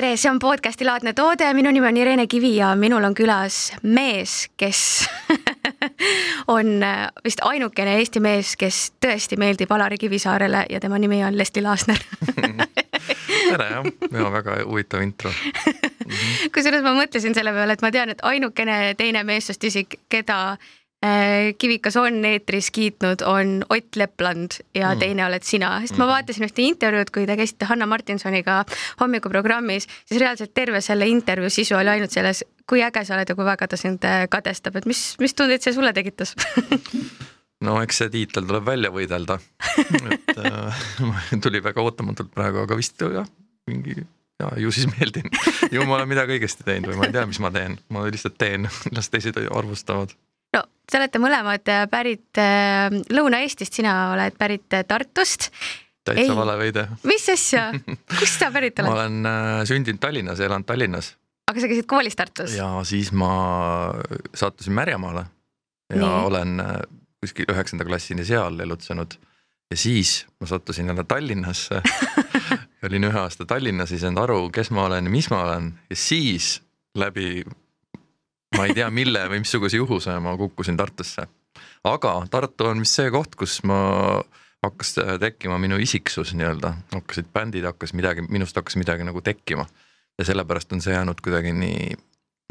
tere, see on podcasti laadne toode, minu nimi on Irene Kivi ja minul on külas mees, kes on äh, vist ainukene Eesti mees, kes tõesti meeldib Alari Kivisaarele ja tema nimi on Leslie Laasner tere jah, ja väga huvitav intro. Kusjuures ma mõtlesin selle peale, et ma tean, et ainukene teine meessoost isik, keda Kivikas on eetris kiitnud, on Ott Lepland ja mm. teine oled sina, sest ma mm. vaatasin ühte intervjuud, kui te käisite Hanna Martinsoniga hommikuprogrammis, siis reaalselt terve selle intervjuu sisu oli ainult selles, kui äge sa oled ja kui väga ta sind äh, kadestab, et mis, mis tundeid see sulle tekitas? No eks see tiitel tuleb välja võidelda, et äh, tuli väga ootamatult praegu, aga vist jah, mingi ja ju siis meeldin, ju ma olen midagi õigesti teinud või ma ei tea, mis ma teen, ma lihtsalt teen, las teised arvustavad no te olete mõlemad äh, pärit äh, Lõuna-Eestist, sina oled pärit äh, Tartust. täitsa vale väide. mis asja, kust sa pärit oled? ma olen sündinud Tallinnas ja elan Tallinnas. aga sa käisid koolis Tartus? ja siis ma sattusin Märjamaale ja Nii. olen kuskil üheksanda klassini seal elutsenud ja siis ma sattusin jälle Tallinnasse olin ühe aasta Tallinnas, ei saanud aru, kes ma olen ja mis ma olen ja siis läbi ma ei tea, mille või missuguse juhuse ma kukkusin Tartusse. aga Tartu on vist see koht, kus ma hakkas tekkima minu isiksus nii-öelda, hakkasid bändid, hakkas midagi, minust hakkas midagi nagu tekkima. ja sellepärast on see jäänud kuidagi nii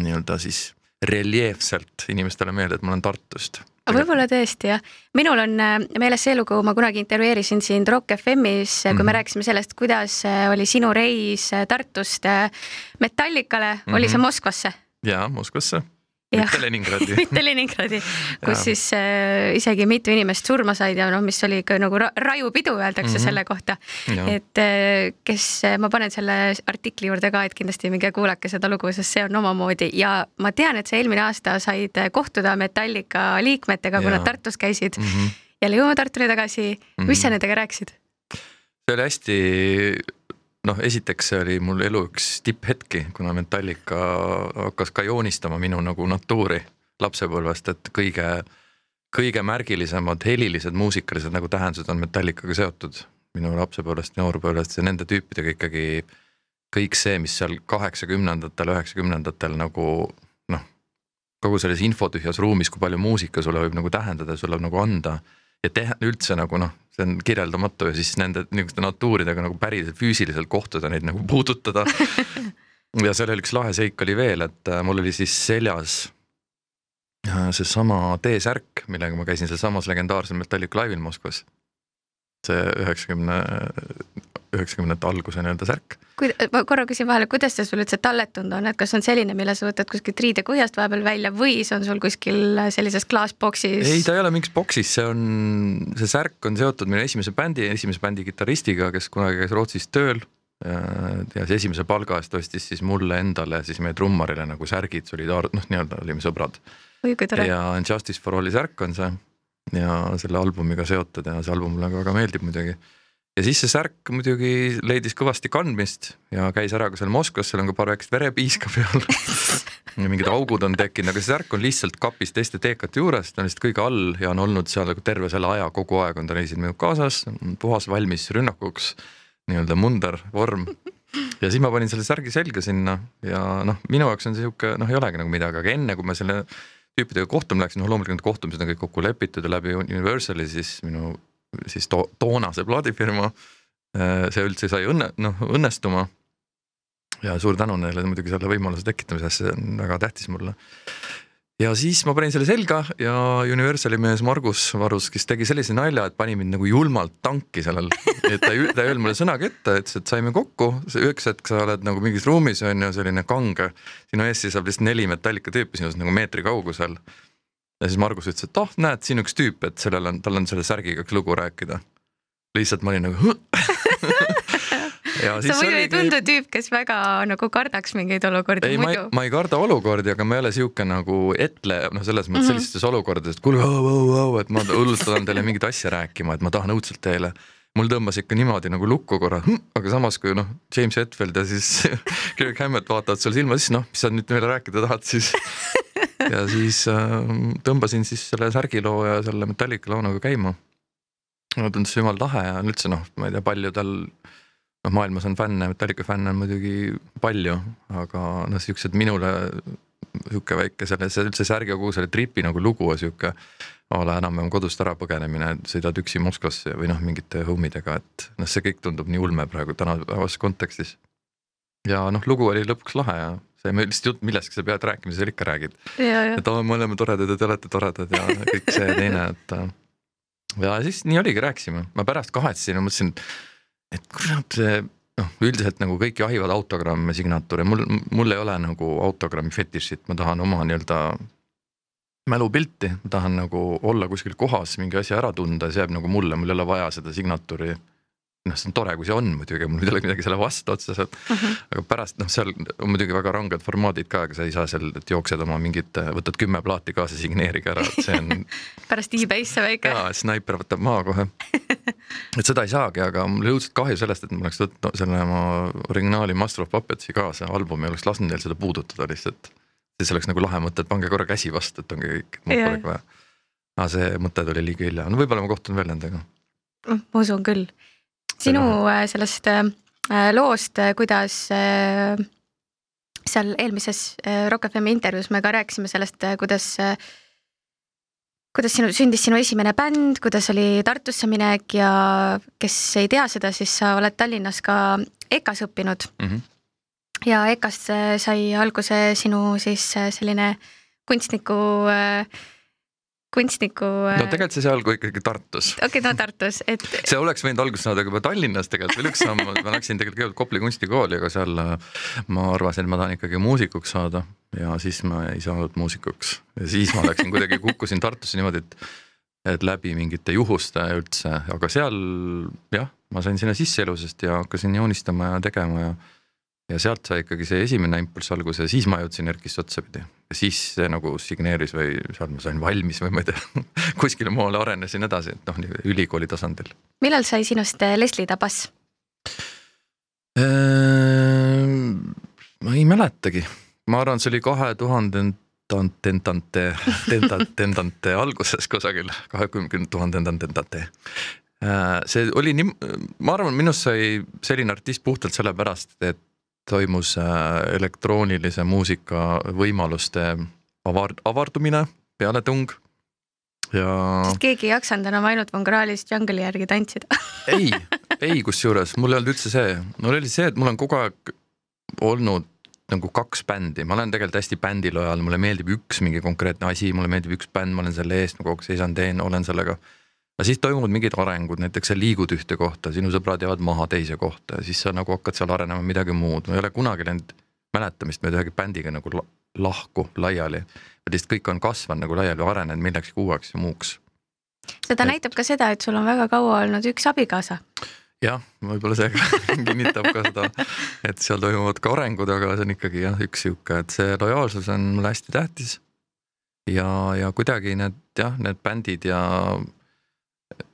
nii-öelda siis reljeefselt inimestele meelde, et ma olen Tartust. võib-olla tõesti jah, minul on äh, meeles see lugu, ma kunagi intervjueerisin sind Rock FM-is, kui mm -hmm. me mhm. rääkisime sellest, kuidas äh, oli sinu reis äh, Tartust Metallicale mm, -hmm. oli see mhm. Moskvasse? Jaa, Moskvasse mitte Leningradi mitte Leningradi, kus siis äh, isegi mitu inimest surma said ja noh, mis oli ka nagu ra rajupidu öeldakse mm -hmm. selle kohta. et äh, kes, ma panen selle artikli juurde ka, et kindlasti minge kuulake seda lugu, sest see on omamoodi ja ma tean, et sa eelmine aasta said kohtuda Metallica liikmetega, kui nad Tartus käisid mm. -hmm. jälle jõuame Tartule tagasi mm, -hmm. mis sa nendega rääkisid? see oli hästi noh, esiteks see oli mul elu üks tipphetki, kuna Metallica hakkas ka joonistama minu nagu natuuri lapsepõlvest, et kõige, kõige märgilisemad helilised muusikalised nagu tähendused on Metallicaga seotud. minu lapsepõlvest, noorpõlvest ja nende tüüpidega ikkagi kõik see, mis seal kaheksakümnendatel, üheksakümnendatel nagu noh, kogu selles infotühjas ruumis, kui palju muusika sulle võib nagu tähendada, sulle nagu anda ja teha üldse nagu noh, see on kirjeldamatu ja siis nende niisuguste natuuridega nagu päriselt füüsiliselt kohtuda, neid nagu puudutada. ja seal oli üks lahe seik oli veel, et äh, mul oli siis seljas äh, seesama T-särk, millega ma käisin sealsamas legendaarsel Metallica laivil Moskvas. see üheksakümne üheksakümnendate alguse nii-öelda särk. Kui, ma korra küsin vahele, kuidas see sul üldse talletunud on, et kas on selline, mille sa võtad kuskilt riidekuhjast vahepeal välja või see on sul kuskil sellises klaasboksis? ei, ta ei ole mingis boksis, see on, see särk on seotud minu esimese bändi, esimese bändi kitarristiga, kes kunagi käis Rootsis tööl ja, ja see esimese palga eest ostis siis mulle endale, siis meie trummarile nagu särgid, solidaar-, noh, nii-öelda olime sõbrad. ja Justice for All'i särk on see ja selle albumiga seotud ja see album mulle väga meeldib muidugi ja siis see särk muidugi leidis kõvasti kandmist ja käis ära ka seal Moskvas, seal on ka paar väikest verepiiska peal mingid augud on tekkinud, aga see särk on lihtsalt kapis teiste teekate juures, ta on lihtsalt kõige all ja on olnud seal nagu terve selle aja, kogu aeg on ta reisil minuga kaasas, puhas valmis rünnakuks, nii-öelda munder, vorm. ja siis ma panin selle särgi selga sinna ja noh, minu jaoks on see sihuke noh, ei olegi nagu midagi, aga enne kui ma selle tüüpidega kohtuma läksin, noh loomulikult need kohtumised on kõik kokku lepitud ja läbi Universali siis minu siis to toonase plaadifirma. Äh, see üldse sai õnne, noh õnnestuma. ja suur tänu neile muidugi selle võimaluse tekitamise eest, see on väga tähtis mulle. ja siis ma panin selle selga ja Universali mees Margus Varus, kes tegi sellise nalja, et pani mind nagu julmalt tanki sellel, et ta ei, ta ei öelnud mulle sõnagi ette, ütles, et saime kokku, üks hetk sa oled nagu mingis ruumis on ju selline kange, sinu ees seisab lihtsalt neli metallika tüüpi sinust nagu meetri kaugusel ja siis Margus ütles, et oh, näed, siin üks tüüp, et sellel on, tal on selle särgiga üks lugu rääkida. lihtsalt ma olin nagu sa muidu ei tundu tüüp, kes väga nagu kardaks mingeid olukordi ei, muidu. ma ei karda olukordi, aga ma ei ole sihuke nagu etle, noh, selles mõttes mm -hmm. sellistes olukordades, et kuule, et ma hullult tahan teile mingit asja rääkima, et ma tahan õudselt teile. Mul tõmbas ikka niimoodi nagu lukku korra, hm, aga samas kui noh, James Hetfield ja siis Kirk Hammett vaatavad sul silma, siis noh, mis sa nüüd meile rääkida tahad siis ja siis äh, tõmbasin siis selle särgiloo ja selle Metallica loo nagu käima. mulle tundus see jumala lahe ja üldse noh, ma ei tea, palju tal noh, maailmas on fänne, Metallica fänne on muidugi palju, aga noh, siuksed minule sihuke väike selle, see üldse särgi kogu selle tripi nagu lugu on sihuke a la enam-vähem kodust ära põgenemine, sõidad üksi Moskvasse või noh, mingite homidega, et noh, see kõik tundub nii ulme praegu tänapäevases kontekstis. ja noh, lugu oli lõpuks lahe ja see lihtsalt jutt millestki sa pead rääkima, sa ikka räägid. et aa, me oleme toredad ja te olete toredad ja kõik see ja teine, et. ja siis nii oligi, rääkisime, ma pärast kahetsesin ja mõtlesin, et kurat, see noh, üldiselt nagu kõik jahivad autogramme, signatuure, mul, mul ei ole nagu autogrammi fetišit, ma tahan oma nii-öelda mälupilti, ma tahan nagu olla kuskil kohas, mingi asja ära tunda ja see jääb nagu mulle, mul ei ole vaja seda signatuuri noh, see on tore, kui see on muidugi, mul ei ole midagi selle vastu otseselt. Mhm. -huh. aga pärast noh, seal on muidugi väga ranged formaadid ka, aga sa ei saa seal, et jooksed oma mingit, võtad kümme plaati kaasa, signeerige ära, et see on pärast e-base'e väike. jaa, snaiper võtab maha kohe et seda ei saagi, aga mul oli õudselt kahju sellest, et ma oleks võtnud selle oma originaali Master of Puppetsi kaasa albumi, oleks lasknud neil seda puudutada lihtsalt. Siis oleks nagu lahe mõte, et pange korra käsi vastu, et ongi kõik, mul polegi vaja. aga see mõte tuli liiga hilja, no võib-olla ma kohtun veel nendega. ma usun küll sinu äh, sellest äh, loost, äh, kuidas seal eelmises Rock FM intervjuus me ka rääkisime sellest, kuidas kuidas sinu, sündis sinu esimene bänd, kuidas oli Tartusse minek ja kes ei tea seda, siis sa oled Tallinnas ka EKA-s õppinud mm. -hmm. Ja EKA-st sai alguse sinu siis selline kunstniku äh, kunstniku. no äh, tegelikult see sai alguse ikkagi Tartus. okei okay,, no Tartus, et. see oleks võinud algust saada juba Tallinnas tegelikult veel üks samm, ma läksin tegelikult kõigepealt Kopli kunstikooli, aga seal äh, ma arvasin, et ma tahan ikkagi muusikuks saada ja siis ma ei saanud muusikuks ja siis ma läksin kuidagi, kukkusin Tartusse niimoodi, et et läbi mingite juhuste üldse, aga seal jah, ma sain sinna sisse elusasti ja hakkasin joonistama ja tegema ja ja sealt sai ikkagi see esimene impulss alguse ja siis ma jõudsin Erkisse otsapidi. ja siis see nagu signeeris või seal ma sain valmis või ma ei tea kuskile maale arenesin edasi, et noh, ülikooli tasandil. millal sai sinust äh, Leslie Tabas ehm,? ma ei mäletagi, ma arvan, see oli kahe tuhandendate tendante, tendante, tendante alguses kusagil, kahekümne tuhande tendante ehm, see oli nii, ma arvan, minust sai selline artist puhtalt sellepärast, et toimus äh, elektroonilise muusika võimaluste avar-, avardumine, pealetung ja. sest keegi ei jaksanud enam ainult Von Krahlis Jungle'i järgi tantsida. Ei, ei kusjuures mul ei olnud üldse see, mul oli see, et mul on kogu aeg olnud nagu kaks bändi, ma olen tegelikult hästi bändilojal, mulle meeldib üks mingi konkreetne asi, mulle meeldib üks bänd, ma olen selle eest, ma kogu aeg seisan, teen, olen sellega aga siis toimuvad mingid arengud, näiteks sa liigud ühte kohta, sinu sõbrad jäävad maha teise kohta ja siis sa nagu hakkad seal arenema midagi muud, ma ei ole kunagi läinud mäletamist mööda ühegi bändiga nagu lahku laiali. lihtsalt kõik on kasvanud nagu laiali, arenenud millekski uueks ja muuks. seda et... näitab ka seda, et sul on väga kaua olnud üks abikaasa. jah, võib-olla see kinnitab ka seda, et seal toimuvad ka arengud, aga see on ikkagi jah, üks sihuke, et see lojaalsus on mulle hästi tähtis. ja, ja kuidagi need jah, need bändid ja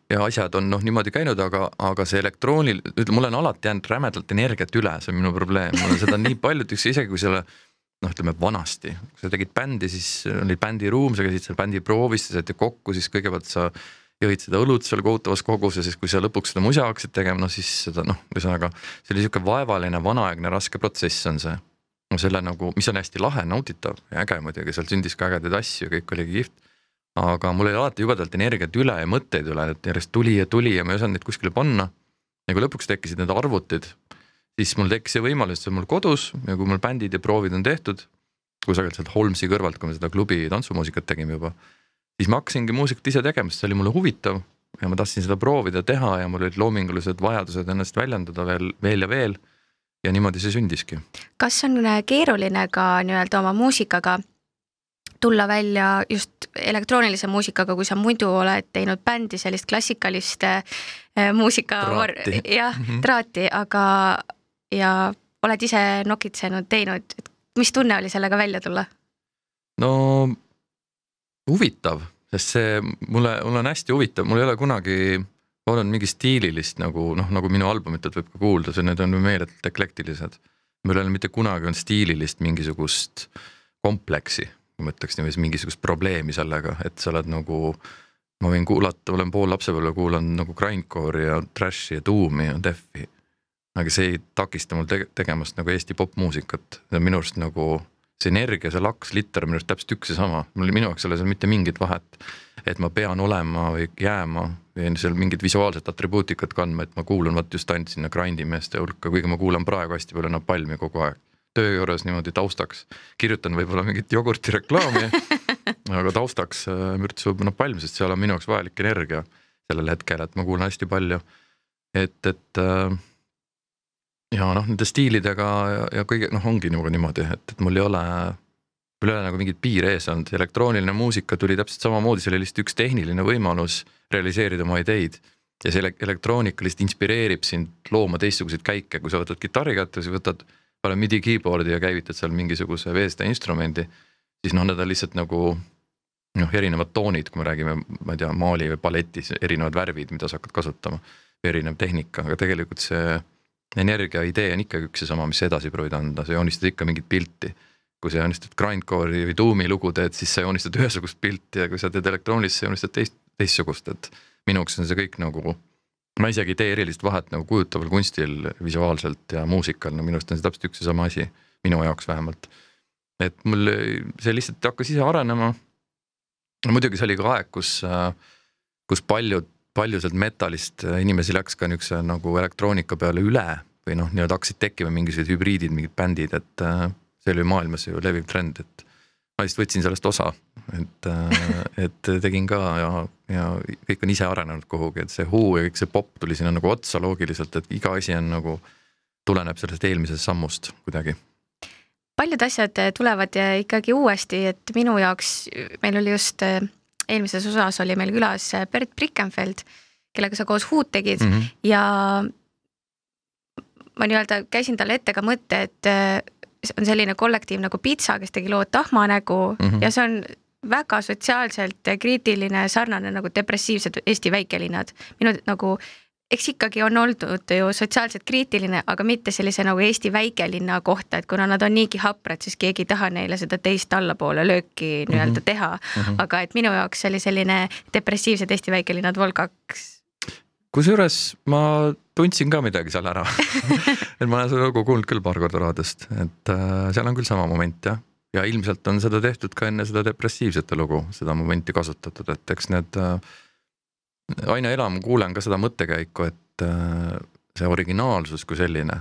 ja asjad on noh niimoodi käinud, aga, aga see elektroonil, ütleme, mul on alati jäänud rämedalt energiat üle, see on minu probleem, mul on seda nii palju, et isegi kui selle noh, ütleme vanasti, kui sa tegid bändi, siis oli bändiruum, sa käisid seal bändi proovis, sa saite kokku, siis kõigepealt sa jõid seda õlut seal kohutavas koguses, siis kui sa lõpuks seda musa hakkasid tegema, no siis seda noh, ühesõnaga see oli sihuke vaevaline, vanaaegne, raske protsess on see. no selle nagu, mis on hästi lahe, nauditav ja äge muidugi, seal sündis ka ägedaid asju, kõik oligi kihvt aga mul oli alati jubedalt energiat üle ja mõtteid üle, et järjest tuli ja tuli ja ma ei osanud neid kuskile panna. ja kui lõpuks tekkisid need arvutid, siis mul tekkis see võimalus, see on mul kodus ja kui mul bändid ja proovid on tehtud, kusagilt sealt Holmsi kõrvalt, kui me seda klubi tantsumuusikat tegime juba, siis ma hakkasingi muusikat ise tegema, sest see oli mulle huvitav ja ma tahtsin seda proovida teha ja mul olid loomingulised vajadused ennast väljendada veel, veel ja veel. ja niimoodi see sündiski. kas on keeruline ka nii-öelda oma muusikaga tulla välja just elektroonilise muusikaga, kui sa muidu oled teinud bändi, sellist klassikalist äh, muusika, jah, mhm. traati, aga ja oled ise nokitsenud, teinud, et mis tunne oli sellega välja tulla? no huvitav, sest see mulle, mul on hästi huvitav, mul ei ole kunagi olnud mingi stiililist nagu noh, nagu minu albumitelt võib ka kuulda, see, need on ju meeletult eklektilised. mul ei ole mitte kunagi olnud stiililist mingisugust kompleksi ma ütleks niiviisi mingisugust probleemi sellega, et sa oled nagu, ma võin kuulata, olen pool lapsepõlve kuulanud nagu grindcore'i ja trash'i ja doom'i ja death'i. aga see ei takista mul tege-, tegemast nagu Eesti popmuusikat, see on minu arust nagu see energia, see laks, liter on minu arust täpselt üks ja sama, mul minu jaoks ei ole seal mitte mingit vahet. et ma pean olema või jääma või seal mingit visuaalset atribuutikat kandma, et ma kuulun vot just ainult sinna grind'i meeste hulka, kuigi ma kuulan praegu hästi palju Napalmi kogu aeg. Töö juures niimoodi taustaks, kirjutan võib-olla mingit jogurtireklaami aga taustaks äh, mürtsub Napalm, sest seal on minu jaoks vajalik energia sellel hetkel, et ma kuulan hästi palju. et, et äh, ja noh, nende stiilidega ja, ja kõige noh, ongi nagu niimoodi, et, et mul ei ole, mul ei ole nagu mingit piire ees olnud, elektrooniline muusika tuli täpselt samamoodi, see oli lihtsalt üks tehniline võimalus realiseerida oma ideid. ja see elektroonika lihtsalt inspireerib sind looma teistsuguseid käike, kui sa võtad kitarri kätte, siis võtad, paned midi keyboard'i ja käivitad seal mingisuguse veeste instrumendi, siis noh, need on lihtsalt nagu noh, erinevad toonid, kui me räägime, ma ei tea, maali või balletis, erinevad värvid, mida sa hakkad kasutama, erinev tehnika, aga tegelikult see energia idee on ikkagi üks ja sama, mis sa edasi proovid anda, sa joonistad ikka mingit pilti. kui sa joonistad grindcore'i või tuumi lugu teed, siis sa joonistad ühesugust pilti ja kui sa teed elektroonilist, sa joonistad teist, teistsugust, et minu jaoks on see kõik nagu ma isegi ei tee erilist vahet nagu kujutaval kunstil visuaalselt ja muusikal, no minu arust on see täpselt üks ja sama asi, minu jaoks vähemalt. et mul see lihtsalt hakkas ise arenema. no muidugi see oli ka aeg, kus, kus paljud palju sealt metallist äh, inimesi läks ka niisuguse nagu elektroonika peale üle või noh, nii-öelda hakkasid tekkima mingisugused hübriidid, mingid bändid, et see oli maailmas ju leviv trend, et ma lihtsalt võtsin sellest osa, et, äh, et tegin ka ja, ja kõik on ise arenenud kuhugi, et see huu ja kõik see popp tuli sinna nagu otsa loogiliselt, et iga asi on nagu, tuleneb sellest eelmisest sammust kuidagi. Paljud asjad tulevad ikkagi uuesti, et minu jaoks meil oli just eelmises osas oli meil külas Bert Brickenfeld, kellega sa koos Huut tegid. Mm -hmm. ja ma nii-öelda käisin talle ette ka mõtte, et äh, on selline kollektiiv nagu Pitsa, kes tegi loo Tahmanägu mm -hmm. ja see on väga sotsiaalselt kriitiline, sarnane nagu depressiivsed Eesti väikelinnad. minu nagu eks ikkagi on olnud ju sotsiaalselt kriitiline, aga mitte sellise nagu Eesti väikelinna kohta, et kuna nad on niigi haprad, siis keegi ei taha neile seda teist allapoole lööki nii-öelda mm -hmm. teha mm. -hmm. aga et minu jaoks see oli selline depressiivsed Eesti väikelinnad vol kaks. Kusjuures ma tundsin ka midagi seal ära. Et ma olen seda lugu kuulnud küll paar korda raadiost, et äh, seal on küll sama moment jah. Ja ilmselt on seda tehtud ka enne seda depressiivsete lugu, seda momenti kasutatud, et eks need äh, aina enam kuulen ka seda mõttekäiku, et äh, see originaalsus kui selline,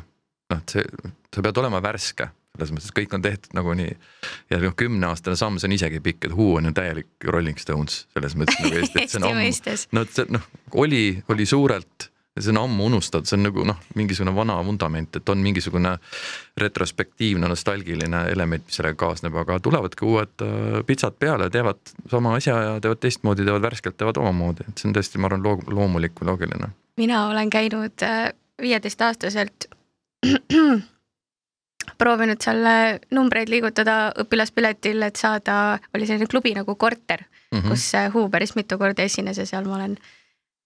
noh, et see, sa pead olema värske, selles mõttes, et kõik on tehtud nagunii. ja noh, kümneaastane samm, see on isegi pikk, et Who on ju täielik Rolling Stones selles mõttes nagu Eesti, et see on ammu, no et see noh, oli, oli suurelt see on ammu unustatud, see on nagu noh, mingisugune vana vundament, et on mingisugune retrospektiivne nostalgiline element, mis sellega kaasneb, aga tulevadki uued äh, pitsad peale, teevad sama asja ja teevad teistmoodi, teevad värskelt, teevad omamoodi, et see on tõesti, ma arvan, loog-, loomulik või loogiline. mina olen käinud äh, viieteistaastaselt proovinud seal numbreid liigutada õpilaspiletil, et saada, oli selline klubi nagu Korter mm, -hmm. kus Who päris mitu korda esines ja seal ma olen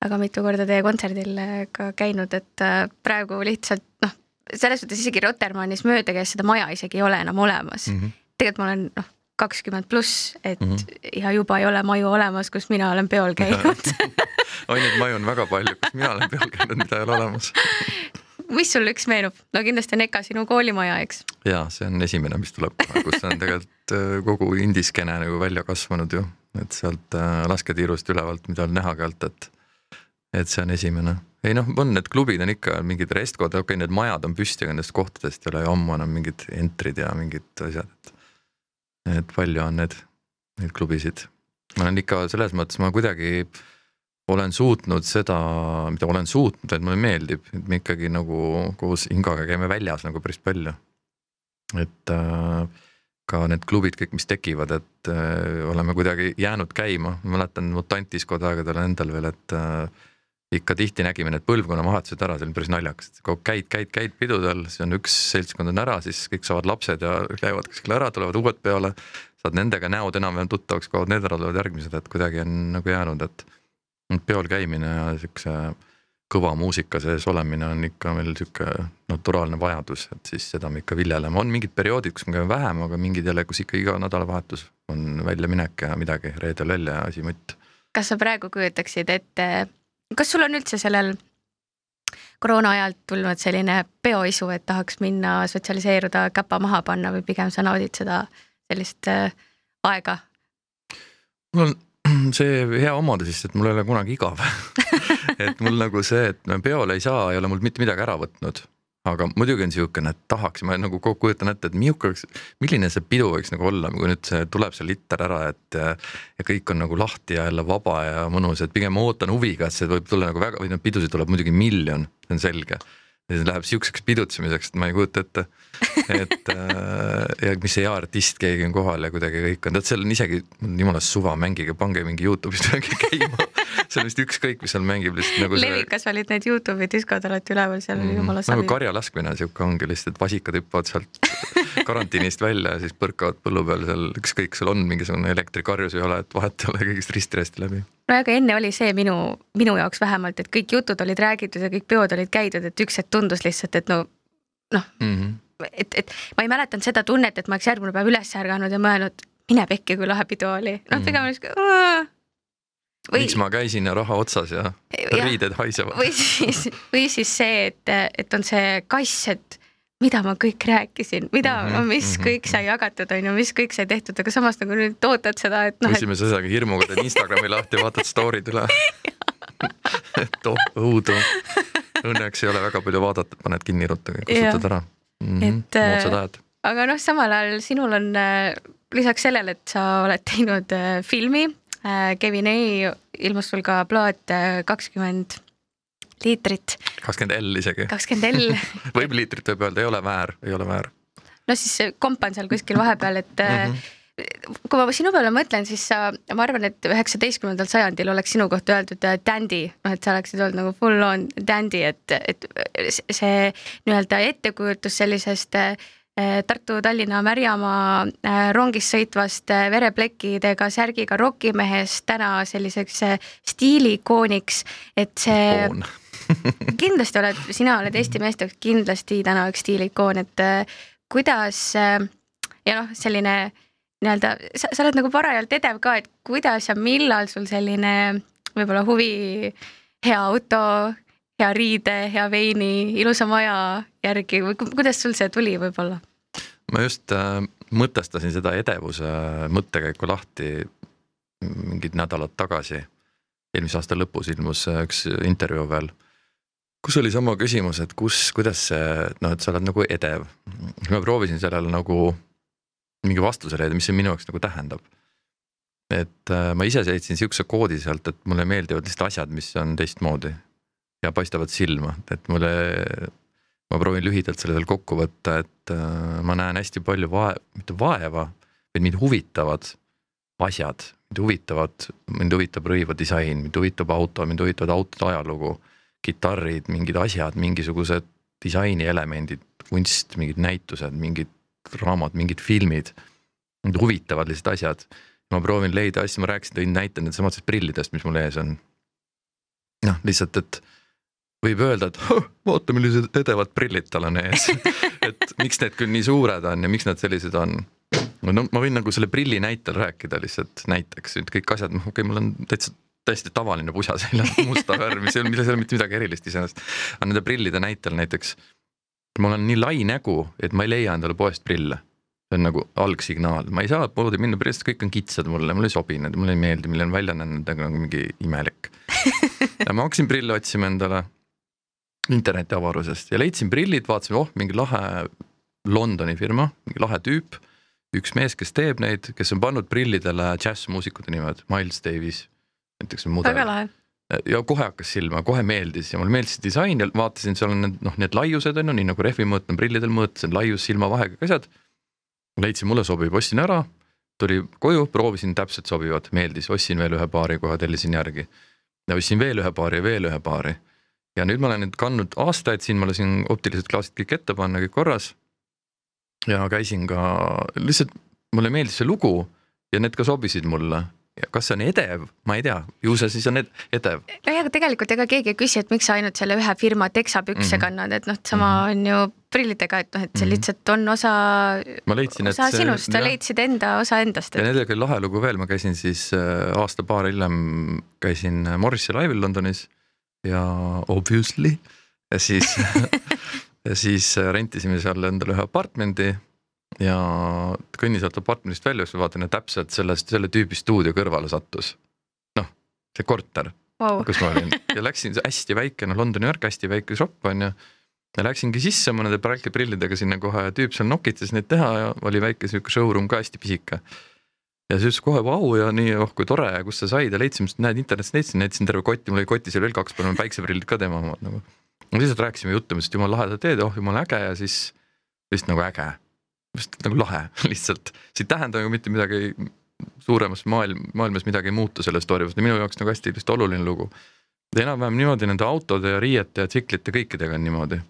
väga mitu korda teie kontserdil äh, ka käinud, et äh, praegu lihtsalt noh, selles mõttes isegi Rotermannis mööda käes seda maja isegi ei ole enam olemas mm. -hmm. tegelikult ma olen noh, kakskümmend pluss, et mm -hmm. ja juba ei ole maju olemas, kus mina olen peol käinud neid maju on väga palju, kus mina olen peol käinud, mida ei ole olemas mis sul üks meenub? no kindlasti on EKA sinu koolimaja, eks? ja see on esimene, mis tuleb kohe, kus on tegelikult äh, kogu indiskeene nagu välja kasvanud ju, et sealt lasketiirust ülevalt, mida on näha ka alt, et et see on esimene. ei noh, on need klubid on ikka mingid restkod, okei okay,, need majad on püsti, aga nendest kohtadest ei ole ju ammu enam mingid entrid ja mingid asjad, et. et palju on need, neid klubisid. ma olen ikka selles mõttes, ma kuidagi olen suutnud seda, mida olen suutnud, et mulle meeldib, et me ikkagi nagu koos Ingaga käime väljas nagu päris palju. et äh, ka need klubid kõik, mis tekivad, et äh, oleme kuidagi jäänud käima, ma mäletan Mutantis koduaegadel endal veel, et äh, ikka tihti nägime need põlvkonnavahetused ära, see on päris naljakas, et kogu käid, käid, käid pidudel, siis on üks seltskond on ära, siis kõik saavad lapsed ja käivad kuskil ära, tulevad uued peale. saad nendega näod enam-vähem tuttavaks, kaovad need ära, tulevad järgmised, et kuidagi on nagu jäänud, et peol käimine ja siukse kõva muusika sees olemine on ikka meil sihuke naturaalne vajadus, et siis seda me ikka viljeleme, on mingid perioodid, kus me käime vähem, aga mingid jälle, kus ikka iga nädalavahetus on väljaminek ja midagi reedel välja ja asi mutt. kas sa praegu kujutaksid ette kas sul on üldse sellel koroona ajalt tulnud selline peoisu, et tahaks minna sotsialiseeruda, käpa maha panna või pigem sa naudid seda sellist äh, aega? mul on see hea omadus, et mul ei ole kunagi igav. Et mul nagu see, et peole ei saa, ei ole mul mitte midagi ära võtnud. Aga muidugi on niisugune, et tahaks, ma nagu kujutan ette, et milline milline see pidu võiks nagu olla, kui nüüd see tuleb see liter ära, et ja kõik on nagu lahti ja jälle vaba ja mõnus, et pigem ootan huviga, et see võib tulla nagu väga, või noh, pidusid tuleb muidugi miljon, see on selge ja siis läheb siukseks pidutsemiseks, et ma ei kujuta ette. et äh, ja mis see hea artist, keegi on kohal ja kuidagi kõik on, tead, seal on isegi jumala suva, mängige, pange mingi Youtube'is midagi käima. see on vist ükskõik, mis seal mängib lihtsalt nagu. levikas see... olid need Youtube'i diskod alati üleval, seal oli mm, jumala savi. nagu karjalaskmine sihuke ongi lihtsalt, vasikad hüppavad sealt karantiinist välja ja siis põrkavad põllu peal seal, ükskõik, sul on mingisugune elektrikarjus ei ole, et vahet ei ole, kõigist risti-rästi läbi no aga enne oli see minu, minu jaoks vähemalt, et kõik jutud olid räägitud ja kõik peod olid käidud, et üks hetk tundus lihtsalt, et no noh mm -hmm., et, et ma ei mäletanud seda tunnet, et ma oleks järgmine päev üles ärganud ja mõelnud, mine pekki, kui lahe pidu oli. noh, pigem oli siuke või.... miks ma käisin ja raha otsas ja, ja riided haisevad. või siis, või siis see, et, et on see kass, et mida ma kõik rääkisin, mida mm, -hmm, mis mm -hmm. kõik sai jagatud, on ju, mis kõik sai tehtud, aga samas nagu nüüd ootad seda, et noh. esimese asjaga hirmuga teed Instagrami lahti vaatad story'd üle et oh õudu. Õnneks ei ole väga palju vaadata, paned kinni ruttu, kustutad ära mm. -hmm, et äh, aga noh, samal ajal sinul on äh, lisaks sellele, et sa oled teinud äh, filmi Kevin A ilmus sul ka plaat kakskümmend liitrit. kakskümmend L isegi. kakskümmend L võib liitrit võib öelda, ei ole väär, ei ole väär. no siis komp on seal kuskil vahepeal, et mm. -hmm kui ma sinu peale mõtlen, siis sa, ma arvan, et üheksateistkümnendal sajandil oleks sinu kohta öeldud äh, dandy, noh, et sa oleksid olnud nagu full on dandy, et, et see nii-öelda ettekujutus sellisest äh, Tartu-Tallinna Märjamaa äh, rongis sõitvast vereplekkidega särgiga rokimehest täna selliseks stiiliikooniks, et see Ikoon. kindlasti oled, sina oled Eesti meeste jaoks kindlasti täna üks stiilikoon, et kuidas ja noh, selline nii-öelda, sa, sa oled nagu parajalt edev ka, et kuidas ja millal sul selline võib-olla huvi hea auto, hea riide, hea veini, ilusa maja järgi või kuidas sul see tuli võib-olla? ma just äh, mõtestasin seda edevuse mõttekäiku lahti mingid nädalad tagasi. eelmise aasta lõpus ilmus üks intervjuu veel kus oli sama küsimus, et kus, kuidas see, noh, et sa oled nagu edev. ma proovisin sellele nagu mingi vastuse leida, mis see minu jaoks nagu tähendab. et äh, ma ise leidsin sihukese koodi sealt, et mulle meeldivad lihtsalt asjad, mis on teistmoodi ja paistavad silma, et mulle, ma proovin lühidalt selle veel kokku võtta, et äh, ma näen hästi palju vae-, mitte vaeva, vaid mind huvitavad asjad, mind huvitavad, mind huvitab rõivadisain, mind huvitab auto, mind huvitavad autode ajalugu kitarrid, mingid asjad, mingisugused disainielemendid, kunst, mingid näitused, mingid raamad, mingid filmid. Mind huvitavad lihtsalt asjad. ma proovin leida asju, ma rääkisin, tõin näite nendest prillidest, mis mul ees on. noh, lihtsalt, et võib öelda, et vaata, millised edevad prillid tal on ees et miks need küll nii suured on ja miks nad sellised on. no ma võin nagu selle prilli näitel rääkida lihtsalt näiteks, et kõik asjad, noh okei okay,, mul on täitsa täiesti tavaline pusa seljas, musta värvi, see, milles ei ole mitte midagi erilist iseenesest. aga nende prillide näitel näiteks, mul on nii lai nägu, et ma ei leia endale poest prille. see on nagu algsignaal, ma ei saa poodi minna, sest kõik on kitsad mulle, mulle ei sobi need, mulle ei meeldi, milline välja näen, nagu mingi imelik. ja ma hakkasin prille otsima endale internetiavarusest ja leidsin prillid, vaatasin, oh mingi lahe Londoni firma, mingi lahe tüüp üks mees, kes teeb neid, kes on pannud prillidele džässmuusikute nimed, Miles Davis näiteks mudel. Ja kohe hakkas silma, kohe meeldis ja mulle meeldis disain ja vaatasin, seal on need noh, need laiused on ju, nii nagu rehvi mõõt on prillidel mõõt, see on laius silmavahega asjad. leidsin, mulle sobib, ostsin ära, tuli koju, proovisin, täpselt sobivad, meeldis, ostsin veel ühe paari kohe, tellisin järgi. ja ostsin veel ühe paari ja veel ühe paari. ja nüüd ma olen nüüd kandnud aastaid siin, ma lasin optilised klaasid kõik ette panna, kõik korras. ja käisin ka, lihtsalt mulle meeldis see lugu ja need ka sobisid mulle kas see on edev, ma ei tea, ju see siis on ed edev. nojah, aga tegelikult ega keegi ei küsi, et miks sa ainult selle ühe firma teksapükse mm -hmm. kannad, et noh, sama mm -hmm. on ju prillidega, et noh, et see mm -hmm. lihtsalt on osa, osa sinust, sa leidsid enda osa endast et.... ja nendega oli lahe lugu veel, ma käisin siis äh, aasta-paar hiljem käisin Morrisi laivil Londonis ja obviously ja siis ja siis rentisime seal endale ühe apartmendi ja kõnnin sealt apartmendist välja, siis vaatan ja täpselt sellest, selle tüübi stuudio kõrvale sattus. noh, see korter wow., kus ma olin ja läksin, hästi väike, noh Londoni värk, hästi väike šopp on ju. ja läksingi sisse mõnede prillidega sinna kohe ja tüüp seal nokitas neid teha ja oli väike sihuke showroom ka hästi pisike. ja siis ütles kohe vau ja nii, oh kui tore ja kust sa said ja leidsime, näed internetist leidsin, näitasin terve kotti, mul oli kotis oli veel kaks, paneme päikseprillid ka tema omad nagu. lihtsalt rääkisime juttu, ma ütlesin, et jumala lahe sa teed, oh jumala äge ja siis lihtsalt nagu äge just nagu lahe lihtsalt, see ei tähenda ju mitte midagi suuremas maailm, maailmas midagi ei muutu selle story pealt, minu jaoks nagu hästi lihtsalt oluline lugu. enam-vähem niimoodi nende autode ja riiete ja tsiklite kõikidega on niimoodi.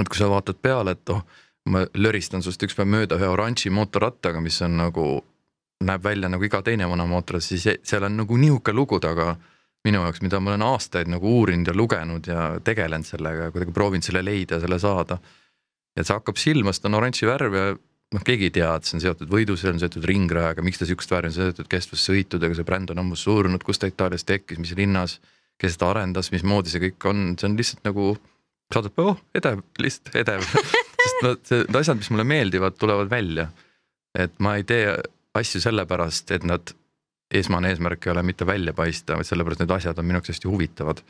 et kui sa vaatad peale, et oh, ma löristan sinust üks päev mööda ühe oranži mootorrattaga, mis on nagu, näeb välja nagu iga teine vana mootor, siis seal on nagu nihuke lugu taga minu jaoks, mida ma olen aastaid nagu uurinud ja lugenud ja tegelenud sellega ja kuidagi proovinud selle leida selle saada et see hakkab silma, sest ta on oranži värv ja noh, keegi ei tea, et see on seotud võidu, see on seotud ringrajaga, miks ta sihukest värvi on seotud kestvussõitudega, see bränd on ammu surnud, kust ta Itaalias tekkis, mis linnas, kes seda arendas, mismoodi see kõik on, see on lihtsalt nagu saadab, oh edev, lihtsalt edev sest see, need asjad, mis mulle meeldivad, tulevad välja. et ma ei tee asju sellepärast, et nad, esmane eesmärk ei ole mitte välja paista, vaid sellepärast need asjad on minu jaoks hästi huvitavad.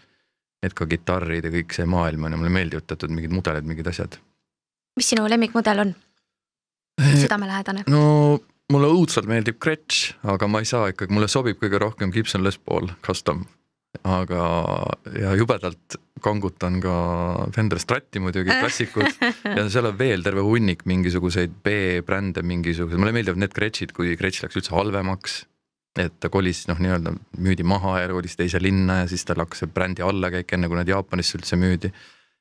et ka kitarrid ja kõik see maailm on ja mulle meeldivad teatud mingid mudelid, mingid asjad mis sinu lemmikmudel on? Eh, südamelähedane? no mulle õudselt meeldib Gretsch, aga ma ei saa ikkagi, mulle sobib kõige rohkem Gibson Les Paul Custom. aga, ja jubedalt kangutan ka Fender Stratti muidugi, klassikud ja seal on veel terve hunnik mingisuguseid B-brände, mingisuguseid, mulle meeldivad need Gretschid, kui Gretsch läks üldse halvemaks et ta kolis noh, nii-öelda müüdi maha ja kolis teise linna ja siis tal hakkas see brändi allakäik, enne kui nad Jaapanisse üldse müüdi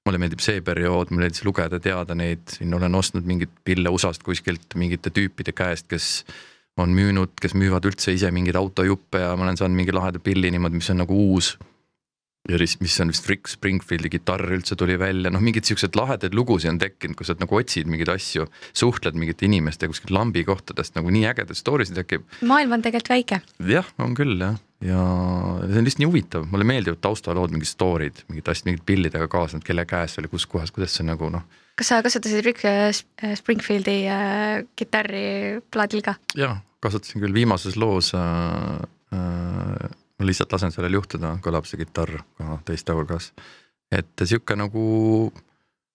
mulle meeldib see periood, mulle meeldis lugeda, teada neid, siin olen ostnud mingeid pille USA-st kuskilt mingite tüüpide käest, kes on müünud, kes müüvad üldse ise mingeid autojuppe ja ma olen saanud mingi laheda pilli niimoodi, mis on nagu uus. Ja mis on vist Rick Springfieldi kitarr üldse tuli välja, noh, mingeid siukseid lahedaid lugusid on tekkinud, kus sa nagu otsid mingeid asju, suhtled mingite inimestega kuskilt lambi kohtadest nagu nii ägedaid story sid tekib. maailm on tegelikult väike. jah, on küll jah ja see on lihtsalt nii huvitav, mulle meeldivad taustalood, mingid story'd, mingid asjad, mingid pillidega kaasnevad, kelle käes oli, kus kohas, kuidas see nagu noh. kas sa kasutasid Rick äh, äh, Springfieldi äh, kitarri plaadil ka? jaa, kasutasin küll viimases loos äh,. Äh, ma lihtsalt lasen sellel juhtuda, kõlab see kitarr ka teiste hulgas. et sihuke nagu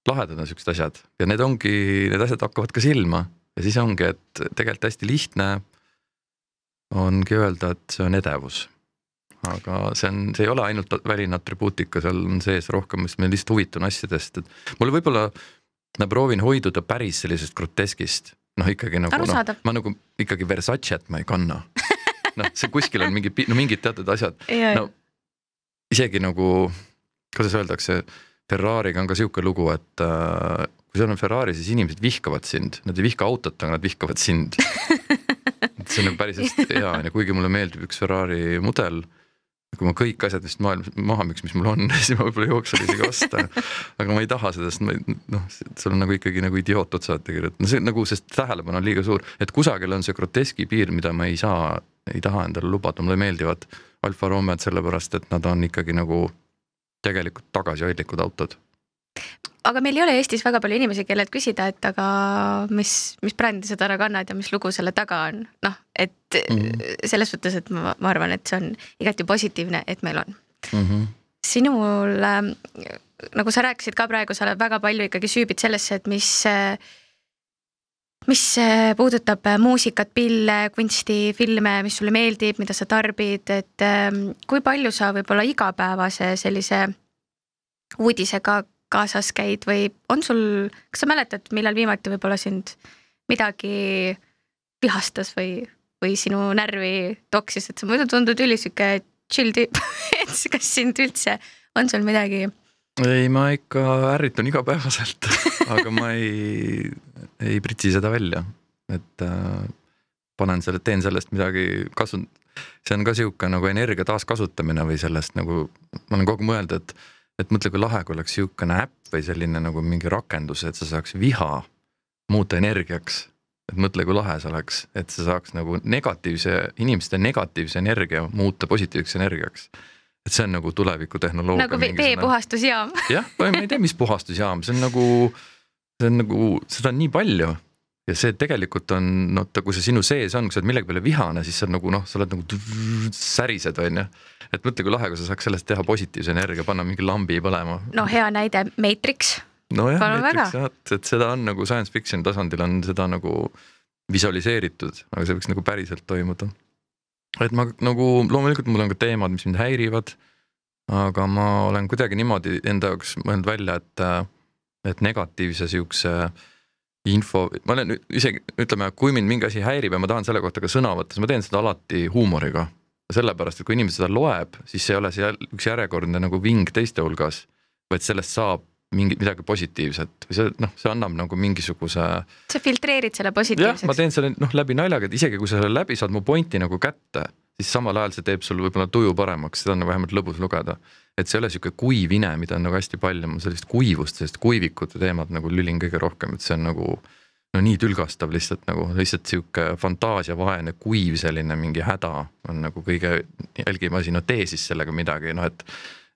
lahedad on siuksed asjad ja need ongi, need asjad hakkavad ka silma ja siis ongi, et tegelikult hästi lihtne ongi öelda, et see on edevus aga see on, see ei ole ainult väline atribuutika, seal on sees rohkem, sest ma lihtsalt huvitun asjadest, et mulle võib-olla, ma proovin hoiduda päris sellisest groteskist, noh ikkagi nagu noh, ma nagu ikkagi Versace't ma ei kanna. Noh, see kuskil on mingi, no mingid teatud asjad, no isegi nagu, kuidas öeldakse, Ferrari'ga on ka sihuke lugu, et äh, kui sul on Ferrari, siis inimesed vihkavad sind, nad ei vihka autot, aga nad vihkavad sind. See on nagu päris hästi hea. On ju, kuigi mulle meeldib üks Ferrari mudel kui ma kõik asjad vist maailmas maha müüks, mis mul on, siis ma võib-olla jooksen isegi osta. aga ma ei taha seda, sest ma noh, sul on nagu ikkagi nagu idioot otsa kirjutatud, no see nagu, sest tähelepanu on liiga suur, et kusagil on see groteski piir, mida ma ei saa, ei taha endale lubada, mulle meeldivad Alfa Romeod sellepärast, et nad on ikkagi nagu tegelikult tagasihoidlikud autod aga meil ei ole Eestis väga palju inimesi, kellelt küsida, et aga mis, mis brändi sa täna kannad ja mis lugu selle taga on, noh, et mm -hmm. selles mõttes, et ma, ma arvan, et see on igati positiivne, et meil on mm. -hmm. sinul äh,, nagu sa rääkisid ka praegu, sa oled väga palju ikkagi süübid sellesse, et mis äh, mis äh, puudutab äh, muusikat, pille, kunsti, filme, mis sulle meeldib, mida sa tarbid, et ähm, kui palju sa võib-olla igapäevase sellise uudisega kaasas käid või on sul, kas sa mäletad, millal viimati võib-olla sind midagi vihastas või, või sinu närvi toksis, et sa muidu tundud ülisuke chill tüüp et kas sind üldse, on sul midagi? Ei, ma ikka ärritun igapäevaselt aga ma ei, ei pritsi seda välja, et äh, panen selle, teen sellest midagi kasu-, see on ka sihuke nagu energia taaskasutamine või sellest nagu, ma olen kogu aeg mõelnud, et et mõtle, kui lahe, kui oleks sihukene äpp või selline nagu mingi rakendus, et sa saaks viha muuta energiaks. et mõtle, kui lahe see oleks, et sa saaks nagu negatiivse, inimeste negatiivse energia muuta positiivseks energiaks. Et see on nagu tulevikutehnoloogia. nagu veepuhastusjaam. jah, ma ei tea, mis puhastusjaam, see on nagu, see on nagu, seda on nii palju ja see tegelikult on, no kui see sinu sees on, kui sa oled millegi peale vihane, siis sa nagu noh, sa oled nagu särised, on ju. et mõtle, kui lahe, kui sa saaks sellest teha positiivse energia, panna mingi lambi põlema. no hea näide, Matrix. nojah, Matrix jah, et seda on nagu science fiction tasandil on seda nagu visualiseeritud, aga see võiks nagu päriselt toimuda. Et ma nagu loomulikult mul on ka teemad, mis mind häirivad. aga ma olen kuidagi niimoodi enda jaoks mõelnud välja, et, et negatiivse siukse info, ma olen isegi, ütleme, kui mind mingi asi häirib ja ma tahan selle kohta ka sõna võtta, siis ma teen seda alati huumoriga. sellepärast, et kui inimene seda loeb, siis see ei ole see üks järjekordne nagu ving teiste hulgas, vaid sellest saab mingi, midagi positiivset või see noh, see annab nagu mingisuguse. sa filtreerid selle positiivseks. ma teen selle noh läbi naljaga, et isegi kui sa selle läbi saad mu pointi nagu kätte, siis samal ajal see teeb sul võib-olla tuju paremaks, seda on nagu vähemalt lõbus lugeda. et see ei ole sihuke kuiv ine, mida on nagu hästi palju, ma sellist kuivust, sellist kuivikute teemat nagu lülin kõige rohkem, et see on nagu no nii tülgastav lihtsalt nagu lihtsalt sihuke fantaasiavaene, kuiv selline mingi häda on nagu kõige jälgim asi, no tee siis sellega midagi, noh et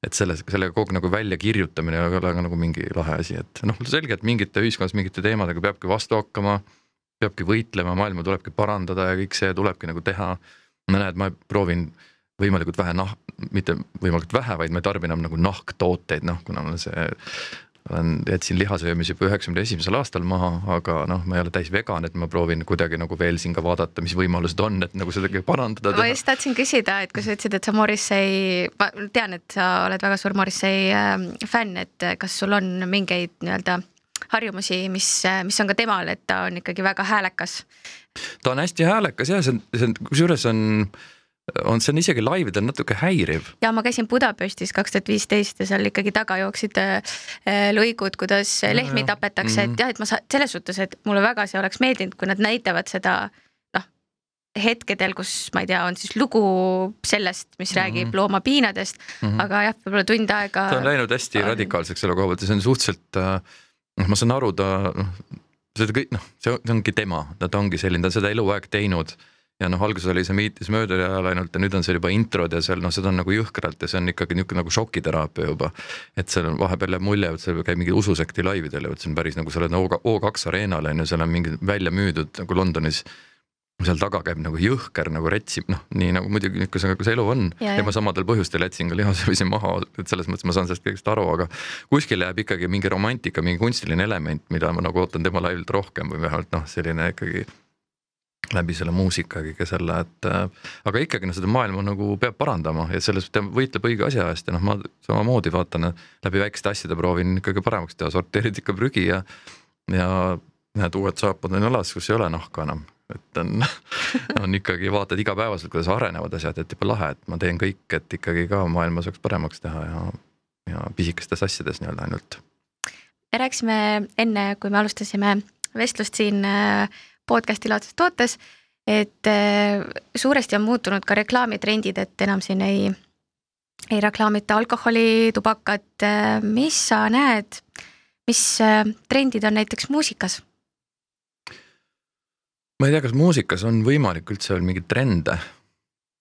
et selles, sellega kogu nagu välja kirjutamine ei ole ka nagu mingi lahe asi, et noh, selge, et mingite ühiskonnas mingite teemadega peabki vastu hakkama, peabki võitlema, maailma tulebki parandada ja kõik see tulebki nagu teha. No näed, ma proovin võimalikult vähe nah-, mitte võimalikult vähe, vaid ma tarbin enam nagu nahktooteid, noh, kuna mul see olen, jätsin lihasöömise juba üheksakümne esimesel aastal maha, aga noh, ma ei ole täis vegan, et ma proovin kuidagi nagu veel siin ka vaadata, mis võimalused on, et nagu seda parandada. ma just tahtsin küsida, et kui sa ütlesid, et sa Morrissey, ma tean, et sa oled väga suur Morrissey ähm, fänn, et kas sul on mingeid nii-öelda harjumusi, mis, mis on ka temal, et ta on ikkagi väga häälekas ta on hästi häälekas ja see on, see on, kusjuures on, on, see on isegi laividel natuke häiriv. ja ma käisin Budapestis kaks tuhat viisteist ja seal ikkagi taga jooksid äh, lõigud, kuidas ja, lehmi ja. tapetakse, et mhm. jah, et ma saan selles suhtes, et mulle väga see oleks meeldinud, kui nad näitavad seda noh, hetkedel, kus ma ei tea, on siis lugu sellest, mis räägib mm -hmm. loomapiinadest mm, -hmm. aga jah, võib-olla tund aega. ta on läinud hästi on... radikaalseks selle koha pealt ja see on suhteliselt äh, noh, ma saan aru, ta noh seda kõik noh, see ongi tema, ta ongi selline, ta on seda eluaeg teinud ja noh, alguses oli see Meetis mööduja ajal ainult ja nüüd on seal juba introd ja seal noh, seda on nagu jõhkralt ja see on ikkagi niisugune nagu šokiteraapia juba. et seal on vahepeal jääb mulje, et seal käib mingi ususekti laividel ja vot see on päris nagu sa oled O2 areenal on ju, seal on mingi välja müüdud nagu Londonis seal taga käib nagu jõhker nagu retsib, noh, nii nagu muidugi niisugune see, see elu on ja, ja ma samadel põhjustel jätsin ka lihasöömise maha, et selles mõttes ma saan sellest kõigest aru, aga kuskil jääb ikkagi mingi romantika, mingi kunstiline element, mida ma nagu ootan tema laivilt rohkem või vähemalt noh, selline ikkagi läbi selle muusika kõige selle, et äh, aga ikkagi no seda maailma nagu peab parandama ja selles ta võitleb õige asja eest ja noh, ma samamoodi vaatan läbi väikeste asjade proovin ikkagi paremaks teha, sorteerid ikka prügi ja ja näed, uued saapad on jalas, kus ei ole nahka enam et on, on ikkagi vaatad igapäevaselt, kuidas arenevad asjad, et jube lahe, et ma teen kõik, et ikkagi ka maailma saaks paremaks teha ja, ja pisikestes asjades nii-öelda ainult. me rääkisime enne, kui me alustasime vestlust siin äh, podcast'i laadses tootes, et äh, suuresti on muutunud ka reklaamitrendid, et enam siin ei, ei reklaamita alkoholi, tubakat. Äh, mis sa näed, mis trendid on näiteks muusikas? ma ei tea, kas muusikas on võimalik üldse veel mingeid trende,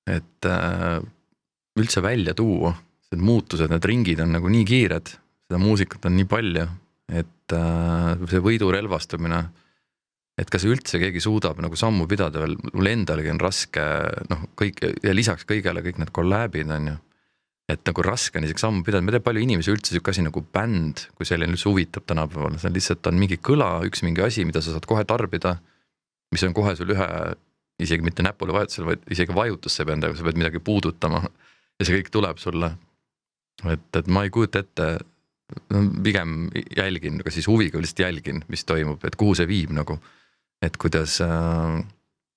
et äh, üldse välja tuua, need muutused, need ringid on nagu nii kiired, seda muusikat on nii palju, et äh, see võidurelvastumine, et kas üldse keegi suudab nagu sammu pidada veel, mul endalgi on raske noh, kõik ja lisaks kõigele kõik need kolläbid on ju et nagu raske on isegi sammu pidada, ma ei tea, palju inimesi üldse sihuke asi nagu bänd, kui selline üldse huvitab tänapäeval, see on lihtsalt on mingi kõla, üks mingi asi, mida sa saad kohe tarbida mis on kohe sul ühe, isegi mitte näpule vajutusel, vaid isegi vajutusse ei pea endaga, sa pead midagi puudutama ja see kõik tuleb sulle. et, et ma ei kujuta ette, no pigem jälgin, aga siis huviga lihtsalt jälgin, mis toimub, et kuhu see viib nagu. Et kuidas äh,,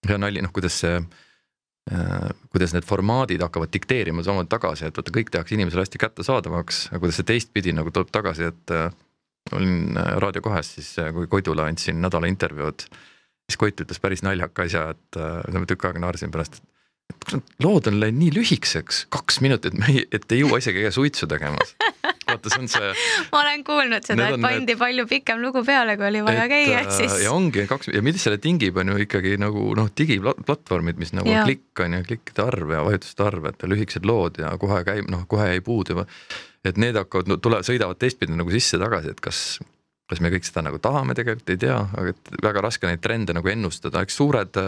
hea nali, noh, kuidas see äh, kuidas need formaadid hakkavad dikteerima samamoodi tagasi, et vaata, kõik tehakse inimesele hästi kättesaadavaks, aga kuidas see teistpidi nagu tuleb tagasi, et äh, olin äh, Raadio kahes siis, äh, kui Koidule andsin nädala intervjuud siis Koit ütles päris naljaka asja, et äh, ma tükk aega naersin pärast, et lood on läinud nii lühikeseks, kaks minutit, et ei jõua isegi suitsu tegemas. vaata, arvates on see. ma olen kuulnud seda, et pandi need... palju pikem lugu peale, kui oli vaja et, käia, äh, siis. ja ongi kaks ja mida selle tingib, on ju ikkagi nagu noh, digiplatvormid, mis nagu ja. klikk on ju, klikkide arv ja vajutuste arv, et lühikesed lood ja kohe käib, noh, kohe jäi puudu. et need hakkavad no,, tule, sõidavad teistpidi nagu sisse-tagasi, et kas kas me kõik seda nagu tahame, tegelikult ei tea, aga et väga raske neid trende nagu ennustada, eks suured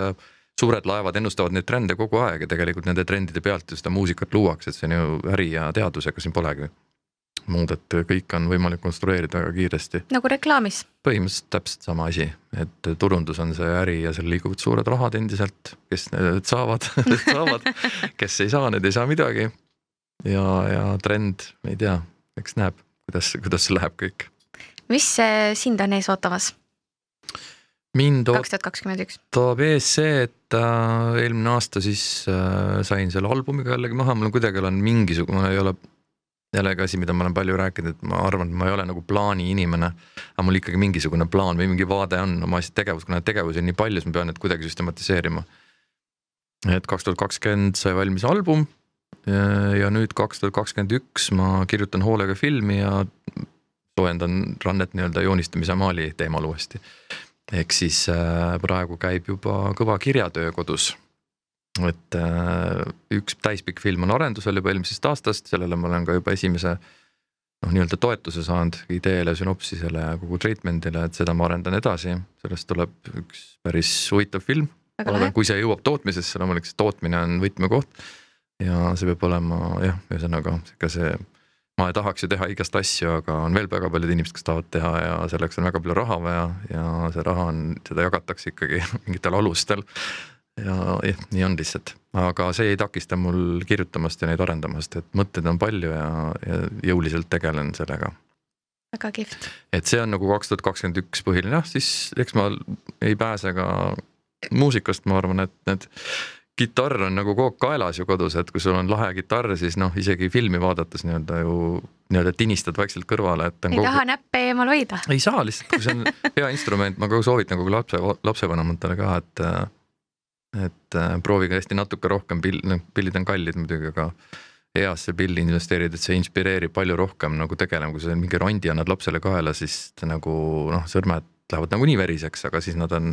suured laevad ennustavad neid trende kogu aeg ja tegelikult nende trendide pealt ju seda muusikat luuakse, et see on ju äri ja teadus, ega siin polegi muud, et kõike on võimalik konstrueerida väga kiiresti. nagu reklaamis. põhimõtteliselt täpselt sama asi, et turundus on see äri ja seal liiguvad suured rahad endiselt, kes need saavad need saavad, kes ei saa, need ei saa midagi. ja, ja trend, ei tea, eks näeb, kuidas, kuidas see läheb kõik. mis sind on ees ootamas? mind ootab ees see, et äh, eelmine aasta siis äh, sain selle albumiga jällegi maha, mul on kuidagi olen mingisugune, ei ole jällegi asi, mida ma olen palju rääkinud, et ma arvan, et ma ei ole nagu plaani inimene. aga mul ikkagi mingisugune plaan või mingi vaade on oma asja tegevus, kuna tegevusi on nii palju, siis ma pean need kuidagi süstematiseerima. et kaks tuhat kakskümmend sai valmis album ja, ja nüüd kaks tuhat kakskümmend üks ma kirjutan hoolega filmi ja soojendan rannet nii-öelda joonistamise maali teemal uuesti ehk siis äh, praegu käib juba kõva kirjatöö kodus. Et äh, üks täispikk film on arendusel juba eelmisest aastast, sellele ma olen ka juba esimese noh, nii-öelda toetuse saanud ideele, sünopsisele ja kogu treatment'ile, et seda ma arendan edasi, sellest tuleb üks päris huvitav film. kui see jõuab tootmisesse, loomulikult see tootmine on võtmekoht ja see peab olema jah, ühesõnaga sihuke see ma ei tahaks ju teha igast asju, aga on veel väga paljud inimesed, kes tahavad teha ja selleks on väga palju raha vaja ja see raha on, seda jagatakse ikkagi mingitel alustel. Ja jah, nii on lihtsalt, aga see ei takista mul kirjutamast ja neid arendamast, et mõtteid on palju ja, ja jõuliselt tegelen sellega. väga kihvt. et see on nagu kaks tuhat kakskümmend üks põhiline, jah, siis eks ma ei pääse ka muusikast, ma arvan, et need kitarr on nagu aeg kaelas ju kodus, et kui sul on lahe kitarr, siis noh, isegi filmi vaadates nii-öelda ju nii-öelda tinistad vaikselt kõrvale, et. ei kogu... taha näppe eemal hoida. ei saa lihtsalt, kui see on hea instrument, ma kogu soovitan kogu lapse, lapsevanematele ka, et. Et proovige hästi natuke rohkem pill, noh pillid on kallid muidugi, aga heasse pilli investeerida, et see inspireerib palju rohkem nagu tegelema, kui sa mingi rondi annad lapsele kaela, siis nagu noh, sõrmed lähevad nagunii veriseks, aga siis nad on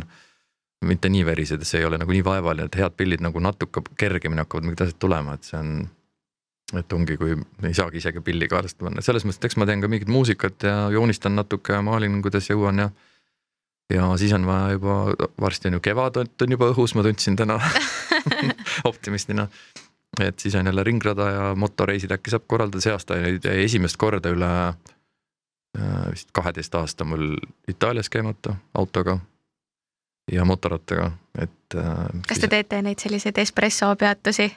mitte nii verised, see ei ole nagu nii vaevaline, et head pillid nagu natuke kergemini hakkavad mingid asjad tulema, et see on. et ongi, kui ei saagi isegi pilli kaelast panna, selles mõttes, et eks ma teen ka mingit muusikat ja joonistan natuke ja maalin, kuidas jõuan ja. Ja siis on vaja juba, varsti on ju kevad on juba õhus, ma tundsin täna optimistina. et siis on jälle ringrada ja motoreisid äkki saab korraldada, see aasta jäi esimest korda üle äh, vist kaheteist aasta mul Itaalias käimata autoga ja motorattaga, et. Äh, kas te teete neid selliseid espresso peatusi?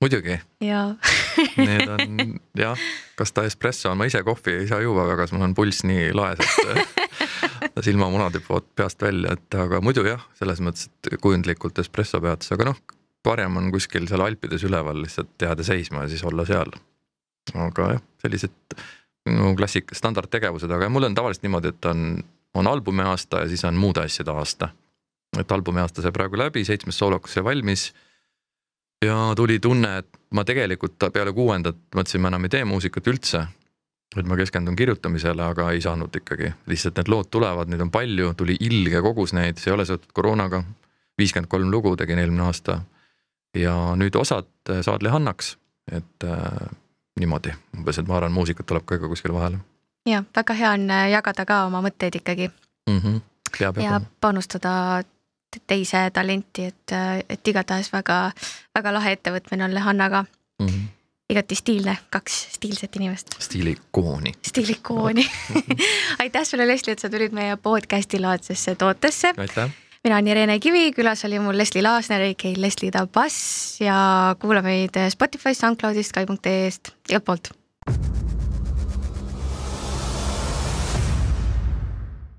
muidugi. jaa Need on jah, kas ta espresso on, ma ise kohvi ei saa juua väga, sest mul on pulss nii laes, et silmamunad hüppavad peast välja, et aga muidu jah, selles mõttes, et kujundlikult espresso peatus, aga noh, parem on kuskil seal Alpides üleval lihtsalt jääda seisma ja siis olla seal. aga jah, sellised no klassik-, standardtegevused, aga mul on tavaliselt niimoodi, et on on albumi aasta ja siis on muude asjade aasta. et albumi aasta sai praegu läbi, seitsmes soolokas sai valmis. ja tuli tunne, et ma tegelikult peale kuuendat mõtlesin, ma enam ei tee muusikat üldse. Et ma keskendun kirjutamisele, aga ei saanud ikkagi, lihtsalt need lood tulevad, neid on palju, tuli ilge kogus neid, see ei ole seotud koroonaga. viiskümmend kolm lugu tegin eelmine aasta. ja nüüd osad saadlihannaks, et äh, niimoodi umbes, et ma arvan, muusikat tuleb ka ikka kuskile vahele ja väga hea on äh, jagada ka oma mõtteid ikkagi mm. -hmm. Peab ja panustada teise talenti, et, äh, et igatahes väga, väga lahe ettevõtmine on Lehannaga mm. -hmm. Igati stiilne, kaks stiilset inimest. stiilikooni. stiilikooni aitäh sulle, Leslie, et sa tulid meie podcast'i laadsesse tootesse. aitäh mina olen Irene Kivi, külas oli mul Leslie Laasner, a.k.a Leslie Bass ja kuula meid Spotify'st, SoundCloud'ist, Skype.ee-st, igalt poolt